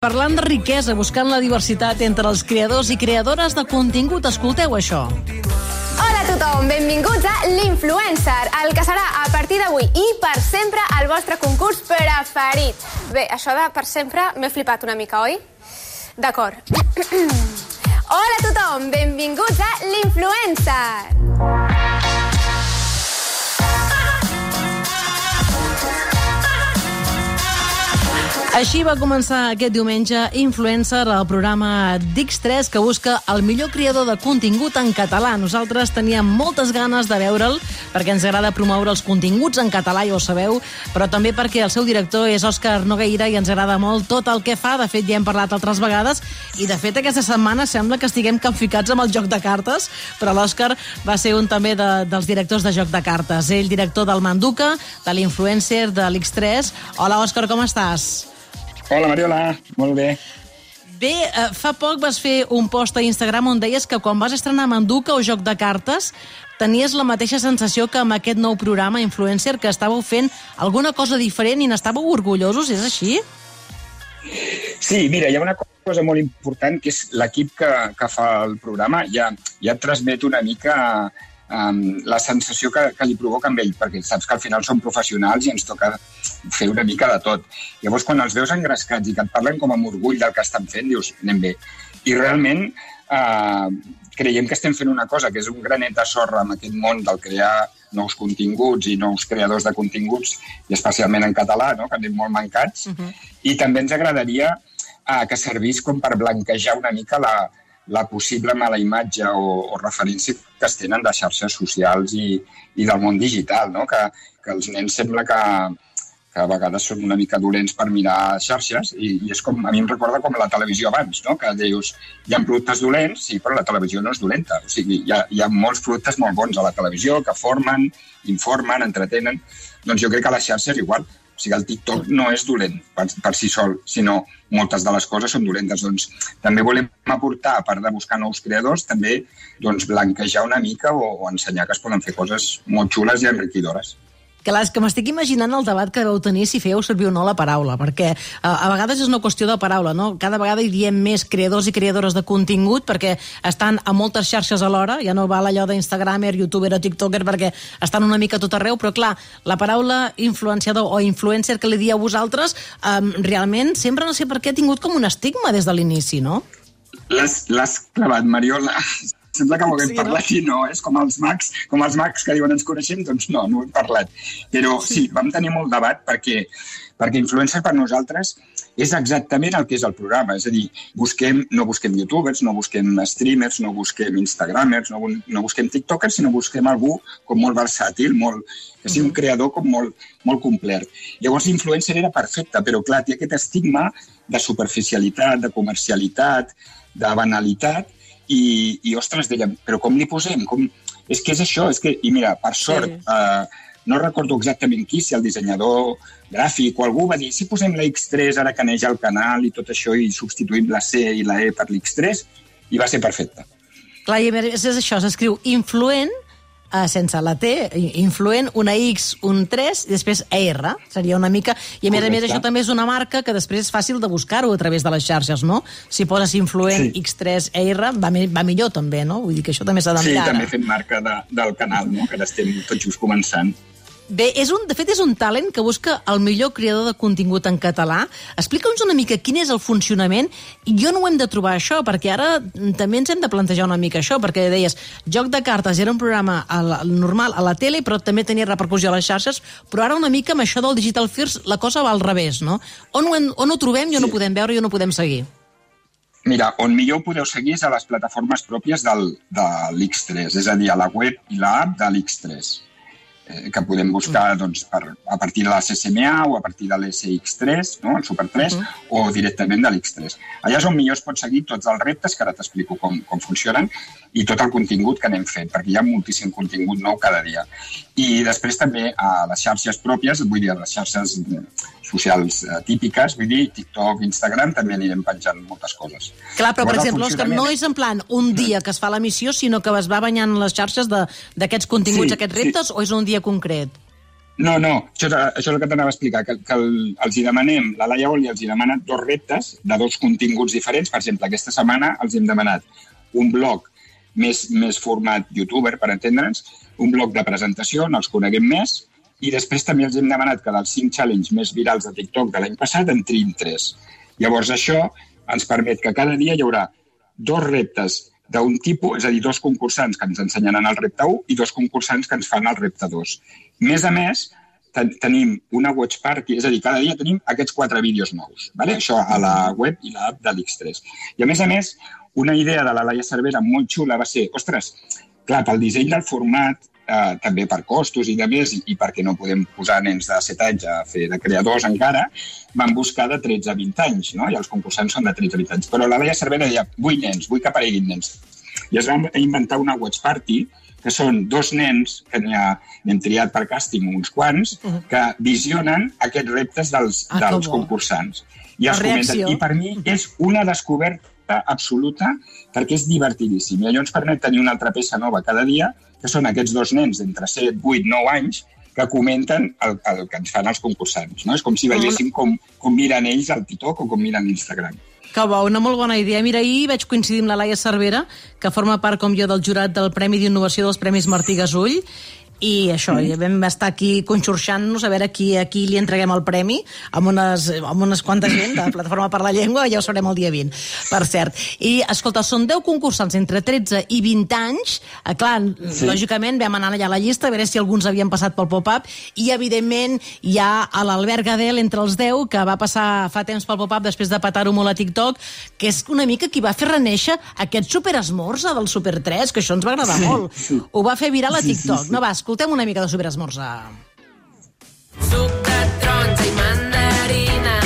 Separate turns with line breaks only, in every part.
Parlant de riquesa, buscant la diversitat entre els creadors i creadores de contingut, escolteu això.
Hola a tothom, benvinguts a l'Influencer, el que serà a partir d'avui i per sempre el vostre concurs preferit. Bé, això de per sempre m'he flipat una mica, oi? D'acord. Hola a tothom, benvinguts a l'Influencer.
Així va començar aquest diumenge Influencer, el programa d'X3 que busca el millor creador de contingut en català. Nosaltres teníem moltes ganes de veure'l perquè ens agrada promoure els continguts en català, ja ho sabeu, però també perquè el seu director és Òscar Nogueira i ens agrada molt tot el que fa. De fet, ja hem parlat altres vegades i, de fet, aquesta setmana sembla que estiguem capficats amb el joc de cartes, però l'Òscar va ser un també de, dels directors de joc de cartes. Ell, director del Manduca, de l'Influencer, de l'X3. Hola, Òscar, com estàs?
Hola, Mariola. Molt bé.
Bé, eh, fa poc vas fer un post a Instagram on deies que quan vas estrenar Manduca o Joc de Cartes tenies la mateixa sensació que amb aquest nou programa Influencer que estàveu fent alguna cosa diferent i n'estàveu orgullosos, és així?
Sí, mira, hi ha una cosa molt important que és l'equip que, que fa el programa ja, ja et transmet una mica um, la sensació que, que li provoca amb ell, perquè saps que al final som professionals i ens toca fer una mica de tot. Llavors, quan els veus engrescats i que et parlen com amb orgull del que estan fent, dius, anem bé. I realment eh, creiem que estem fent una cosa que és un granet de sorra en aquest món del crear nous continguts i nous creadors de continguts, i especialment en català, no? que anem molt mancats, uh -huh. i també ens agradaria eh, que servís com per blanquejar una mica la, la possible mala imatge o, o referència que es tenen de xarxes socials i, i del món digital, no? que, que els nens sembla que, que a vegades són una mica dolents per mirar xarxes i, i és com, a mi em recorda com la televisió abans, no? que dius, hi ha productes dolents, sí, però la televisió no és dolenta. O sigui, hi ha, hi ha molts productes molt bons a la televisió que formen, informen, entretenen. Doncs jo crec que a les xarxes igual. O sigui, el TikTok no és dolent per, per si sol, sinó moltes de les coses són dolentes. Doncs també volem aportar, a part de buscar nous creadors, també doncs, blanquejar una mica o, o ensenyar que es poden fer coses molt xules i enriquidores.
Clar, és que m'estic imaginant el debat que vau tenir si fèieu servir o no la paraula, perquè a, eh, a vegades és una qüestió de paraula, no? Cada vegada hi diem més creadors i creadores de contingut perquè estan a moltes xarxes alhora, ja no val allò d'Instagramer, youtuber o tiktoker perquè estan una mica tot arreu, però clar, la paraula influenciador o influencer que li dieu vosaltres, um, realment sempre no sé per què ha tingut com un estigma des de l'inici, no?
L'has clavat, Mariola sembla que ho haguem sí, parlat no? i no, és com els mags, com els mags que diuen ens coneixem, doncs no, no ho hem parlat. Però sí, vam tenir molt debat perquè, perquè influencer per nosaltres és exactament el que és el programa. És a dir, busquem, no busquem youtubers, no busquem streamers, no busquem instagramers, no, no busquem tiktokers, sinó busquem algú com molt versàtil, molt, que sigui un creador com molt, molt complet. Llavors, influencer era perfecte, però clar, té aquest estigma de superficialitat, de comercialitat, de banalitat, i, i ostres, dèiem, però com li posem? Com... És que és això, és que, i mira, per sort, sí. eh, no recordo exactament qui, si el dissenyador gràfic o algú va dir si posem la X3 ara que neix el canal i tot això i substituïm la C i la E per l'X3 i va ser perfecte.
Clar, i és això, s'escriu influent uh, sense la T, influent, una X, un 3, i després ER, seria una mica... I a més a més això també és una marca que després és fàcil de buscar-ho a través de les xarxes, no? Si poses influent sí. X3 ER, va, va millor també, no? Vull dir que això també s'ha de
mirar.
Sí,
també fem marca de, del canal, no? Que ara estem tot just començant.
Bé, és un, de fet és un talent que busca el millor creador de contingut en català. Explica'ns una mica quin és el funcionament. I jo no ho hem de trobar això, perquè ara també ens hem de plantejar una mica això, perquè deies, Joc de cartes era un programa la, normal a la tele, però també tenia repercussió a les xarxes, però ara una mica amb això del Digital First la cosa va al revés, no? On ho, hem, on ho trobem i on sí. ho podem veure i on ho podem seguir?
Mira, on millor ho podeu seguir és a les plataformes pròpies del, de l'X3, és a dir, a la web i l'app de l'X3 eh, que podem buscar doncs, per, a partir de la CCMA o a partir de l'SX3, no? el Super 3, uh -huh. o directament de l'X3. Allà és on millor es pot seguir tots els reptes, que ara t'explico com, com funcionen, i tot el contingut que anem fent, perquè hi ha moltíssim contingut nou cada dia. I després també a les xarxes pròpies, vull dir, a les xarxes socials eh, típiques, vull dir, TikTok, Instagram, també anirem penjant moltes coses.
Clar, però, per exemple, Òscar, no és en plan un dia que es fa l'emissió, sinó que es va banyant les xarxes d'aquests continguts, sí, aquests reptes, sí. o és un dia concret?
No, no, això, és- això és el que t'anava a explicar, que, que el, els hi demanem, la Laia Oli els hi demana dos reptes de dos continguts diferents. Per exemple, aquesta setmana els hem demanat un blog més, més format youtuber, per entendre'ns, un blog de presentació on els coneguem més, i després també els hem demanat que dels cinc challenge més virals de TikTok de l'any passat en triïn tres. Llavors això ens permet que cada dia hi haurà dos reptes d'un tipus, és a dir, dos concursants que ens ensenyaran el repte 1 i dos concursants que ens fan el repte 2. Més a més, ten tenim una watch party, és a dir, cada dia tenim aquests quatre vídeos nous. Vale? Això a la web i l'app de l'X3. I a més a més, una idea de la Laia Cervera molt xula va ser, ostres, clar, pel disseny del format, eh, també per costos i de més, i, i perquè no podem posar nens de 7 anys a fer de creadors encara, van buscar de 13 a 20 anys, no? i els concursants són de 13 a 20 anys. Però la Laia Cervera deia, vull nens, vull que apareguin nens. I es va inventar una watch party, que són dos nens, que n'hem triat per càsting uns quants, que visionen aquests reptes dels,
Ah,
dels concursants. I els comenten. I per mi és una descoberta absoluta perquè és divertidíssim. I allò ens permet tenir una altra peça nova cada dia, que són aquests dos nens d'entre 7, 8, 9 anys que comenten el, el que ens fan els concursants. No? És com si veiéssim com, com miren ells el TikTok o com miren l'Instagram.
Que bo, una molt bona idea. Mira, ahir vaig coincidir amb la Laia Cervera, que forma part, com jo, del jurat del Premi d'Innovació dels Premis Martí Gasull, i això, mm. vam estar aquí conxorxant-nos a veure qui, a qui li entreguem el premi amb unes, amb unes quantes gent de Plataforma per la Llengua, ja ho sabrem el dia 20, per cert. I, escolta, són 10 concursants entre 13 i 20 anys. Eh, clar, sí. lògicament vam anar allà a la llista a veure si alguns havien passat pel pop-up i, evidentment, hi ha a l'Albert Gadel entre els 10, que va passar fa temps pel pop-up després de petar-ho molt a TikTok, que és una mica qui va fer reneixer aquest superesmorza del Super 3, que això ens va agradar sí. molt. Ho va fer viral a TikTok. No, va, escoltem una mica de superesmorza.
Suc de taronja i mandarina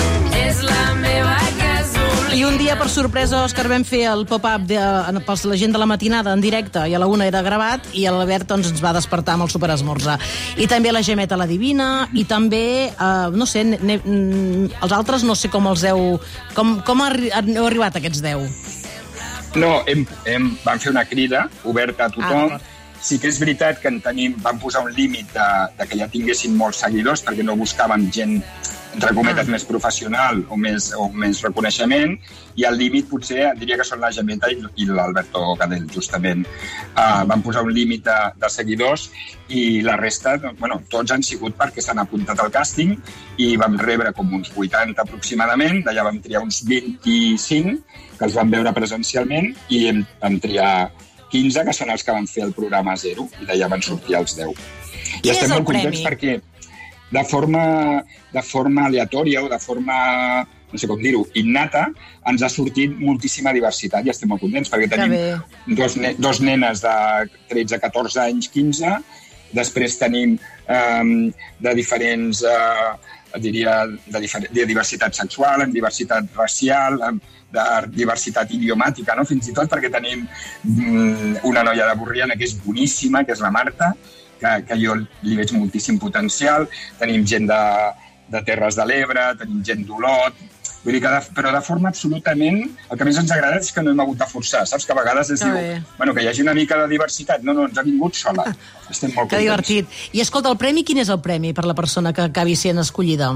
és la meva gasolina.
I un dia, per sorpresa, Òscar, vam fer el pop-up de- en- pels la gent de la matinada en directe i a la una era gravat i l'Albert doncs, ens va despertar amb el superesmorza. I també la Gemeta la Divina i també, eh, no sé, ne, ne, mm, els altres no sé com els heu... Com, com arri heu arribat a aquests 10?
No, hem, hem, vam fer una crida oberta a tothom.
d'acord.
Sí que és veritat que en tenim, vam posar un límit de, de que ja tinguessin molts seguidors perquè no buscàvem gent entre cometes,
Ah.
més professional o més, o més reconeixement, i el límit potser diria que són la Gemeta i, i l'Alberto Cadell, justament. Uh, vam posar un límit de, de seguidors i la resta, doncs, bueno, tots han sigut perquè s'han apuntat al càsting i vam rebre com uns 80 aproximadament, d'allà vam triar uns 25 que els vam veure presencialment i hem, vam triar 15, que són els que van fer el programa zero, i d'allà van sortir els 10.
Quin
I estem molt contents
premi?
perquè de forma, de forma aleatòria o de forma, no sé com dir-ho, innata, ens ha sortit moltíssima diversitat i estem molt contents perquè tenim dos, ne dos nenes de 13, 14 anys, 15, després tenim eh, de diferents, eh, diria, de, de diversitat sexual, en diversitat racial, en, de diversitat idiomàtica, no? fins i tot perquè tenim mm, una noia de Borriana que és boníssima, que és la Marta, que, que jo li veig moltíssim potencial. Tenim gent de, de Terres de l'Ebre, tenim gent d'Olot, Vull dir que, de, però de forma absolutament... El que més ens agrada és que no hem hagut de forçar, saps? Que a vegades es
Que
diu,
bé.
bueno, que hi hagi una mica de diversitat. No, no, ens ha vingut sola. Estem molt
Que
contents.
divertit. I escolta, el premi, quin és el premi per la persona que acabi sent escollida?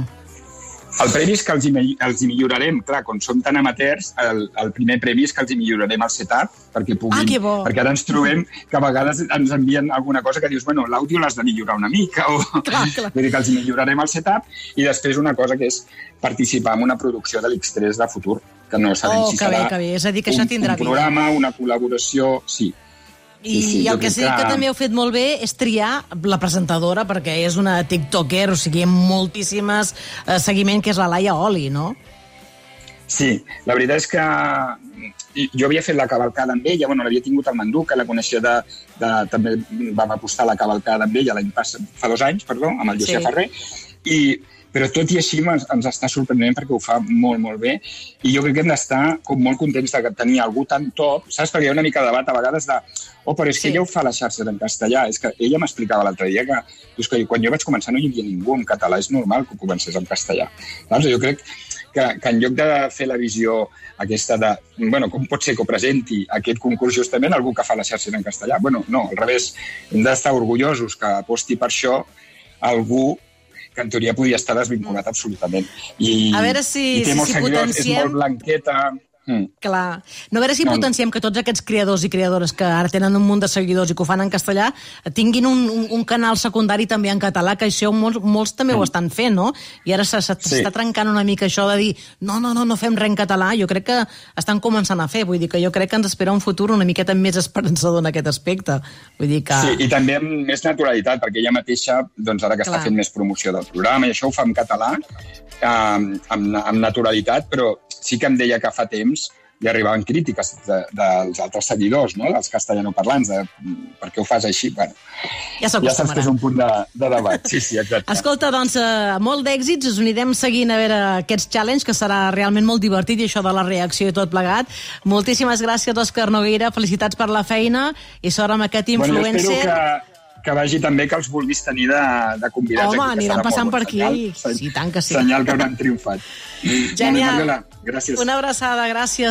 El premi és que els hi, els hi millorarem, clar, com som tan amateurs, el, el primer premi és que els hi millorarem el setup perquè puguin...
Ah.
Perquè ara ens trobem que a vegades ens envien alguna cosa que dius, bueno, l'àudio l'has de millorar una mica, o...
Clar, clar.
Vull dir que els hi millorarem el setup i després una cosa que és participar en una producció de l'X3 de futur, que no sabem
Oh,
si
que
serà
bé, que bé. És a dir, que això
un,
tindrà
un
vida.
programa, una col·laboració, sí.
I,
Sí, sí,
I el que sé que...
que-
també heu fet molt bé és triar la presentadora, perquè és una tiktoker, o sigui, amb moltíssimes eh, seguiment, que és la Laia Oli, no?
Sí, la veritat és que jo havia fet la cavalcada amb ella, bueno, l'havia tingut al Mandú, que la coneixia de, de... També vam apostar la cavalcada amb ella l'any passat, fa dos anys, perdó, amb el
Sí.
sí. Ferrer, i, però tot i així ens, ens està sorprenent perquè ho fa molt, molt bé, i jo crec que hem d'estar com molt contents de tenir algú tan top, saps? Perquè hi ha una mica de debat a vegades de oh, però és que
Sí.
ella ho fa a les xarxes en castellà. És que ella m'explicava l'altre dia que, dius que quan jo vaig començar no hi havia ningú en català, és normal que ho comencés en castellà. Saps? Jo crec que, que en lloc de fer la visió aquesta de, bueno, com pot ser que ho presenti aquest concurs justament algú que fa les xarxes en castellà? Bueno, no, al revés, hem d'estar orgullosos que aposti per això algú que en teoria podia estar desvinculat absolutament. I,
A veure si-
i té
si-
molts
si
seguidors,
potenciem-
és molt blanqueta... Mm.
Clar. No a veure si
No.
potenciem que tots aquests creadors i creadores que ara tenen un munt de seguidors i que ho fan en castellà tinguin un, un, un canal secundari també en català, que això molts, molts també ho estan fent, no? I ara se- se- s'està
Sí.
trencant una mica això de dir no, no, no, no fem res en català. Jo crec que estan començant a fer. Vull dir que jo crec que ens espera un futur una miqueta més esperançador en aquest aspecte. Vull dir que...
Sí, i també amb més naturalitat, perquè ella mateixa, doncs ara que
Clar.
està fent més promoció del programa, i això ho fa en català, eh, amb, amb naturalitat, però sí que em deia que fa temps li arribaven crítiques de, dels altres seguidors, no? dels castellanoparlants, de per què ho fas així? Bueno,
Ja
ja saps que és un punt de, de debat. Sí, sí, exacte.
Escolta, doncs, eh, molt d'èxits, us anirem seguint a veure aquests challenge, que serà realment molt divertit, i això de la reacció i tot plegat. Moltíssimes gràcies, Òscar Nogueira, felicitats per la feina, i sort amb aquest
Bueno,
influencer.
espero que, vagi també que els vulguis tenir de, de convidats.
Home,
aquí,
aniran passant per aquí.
Senyal,
Sí, tant que sí.
Senyal que hauran triomfat.
Genial.
Molt bé, Mariola, gràcies.
Una abraçada, gràcies.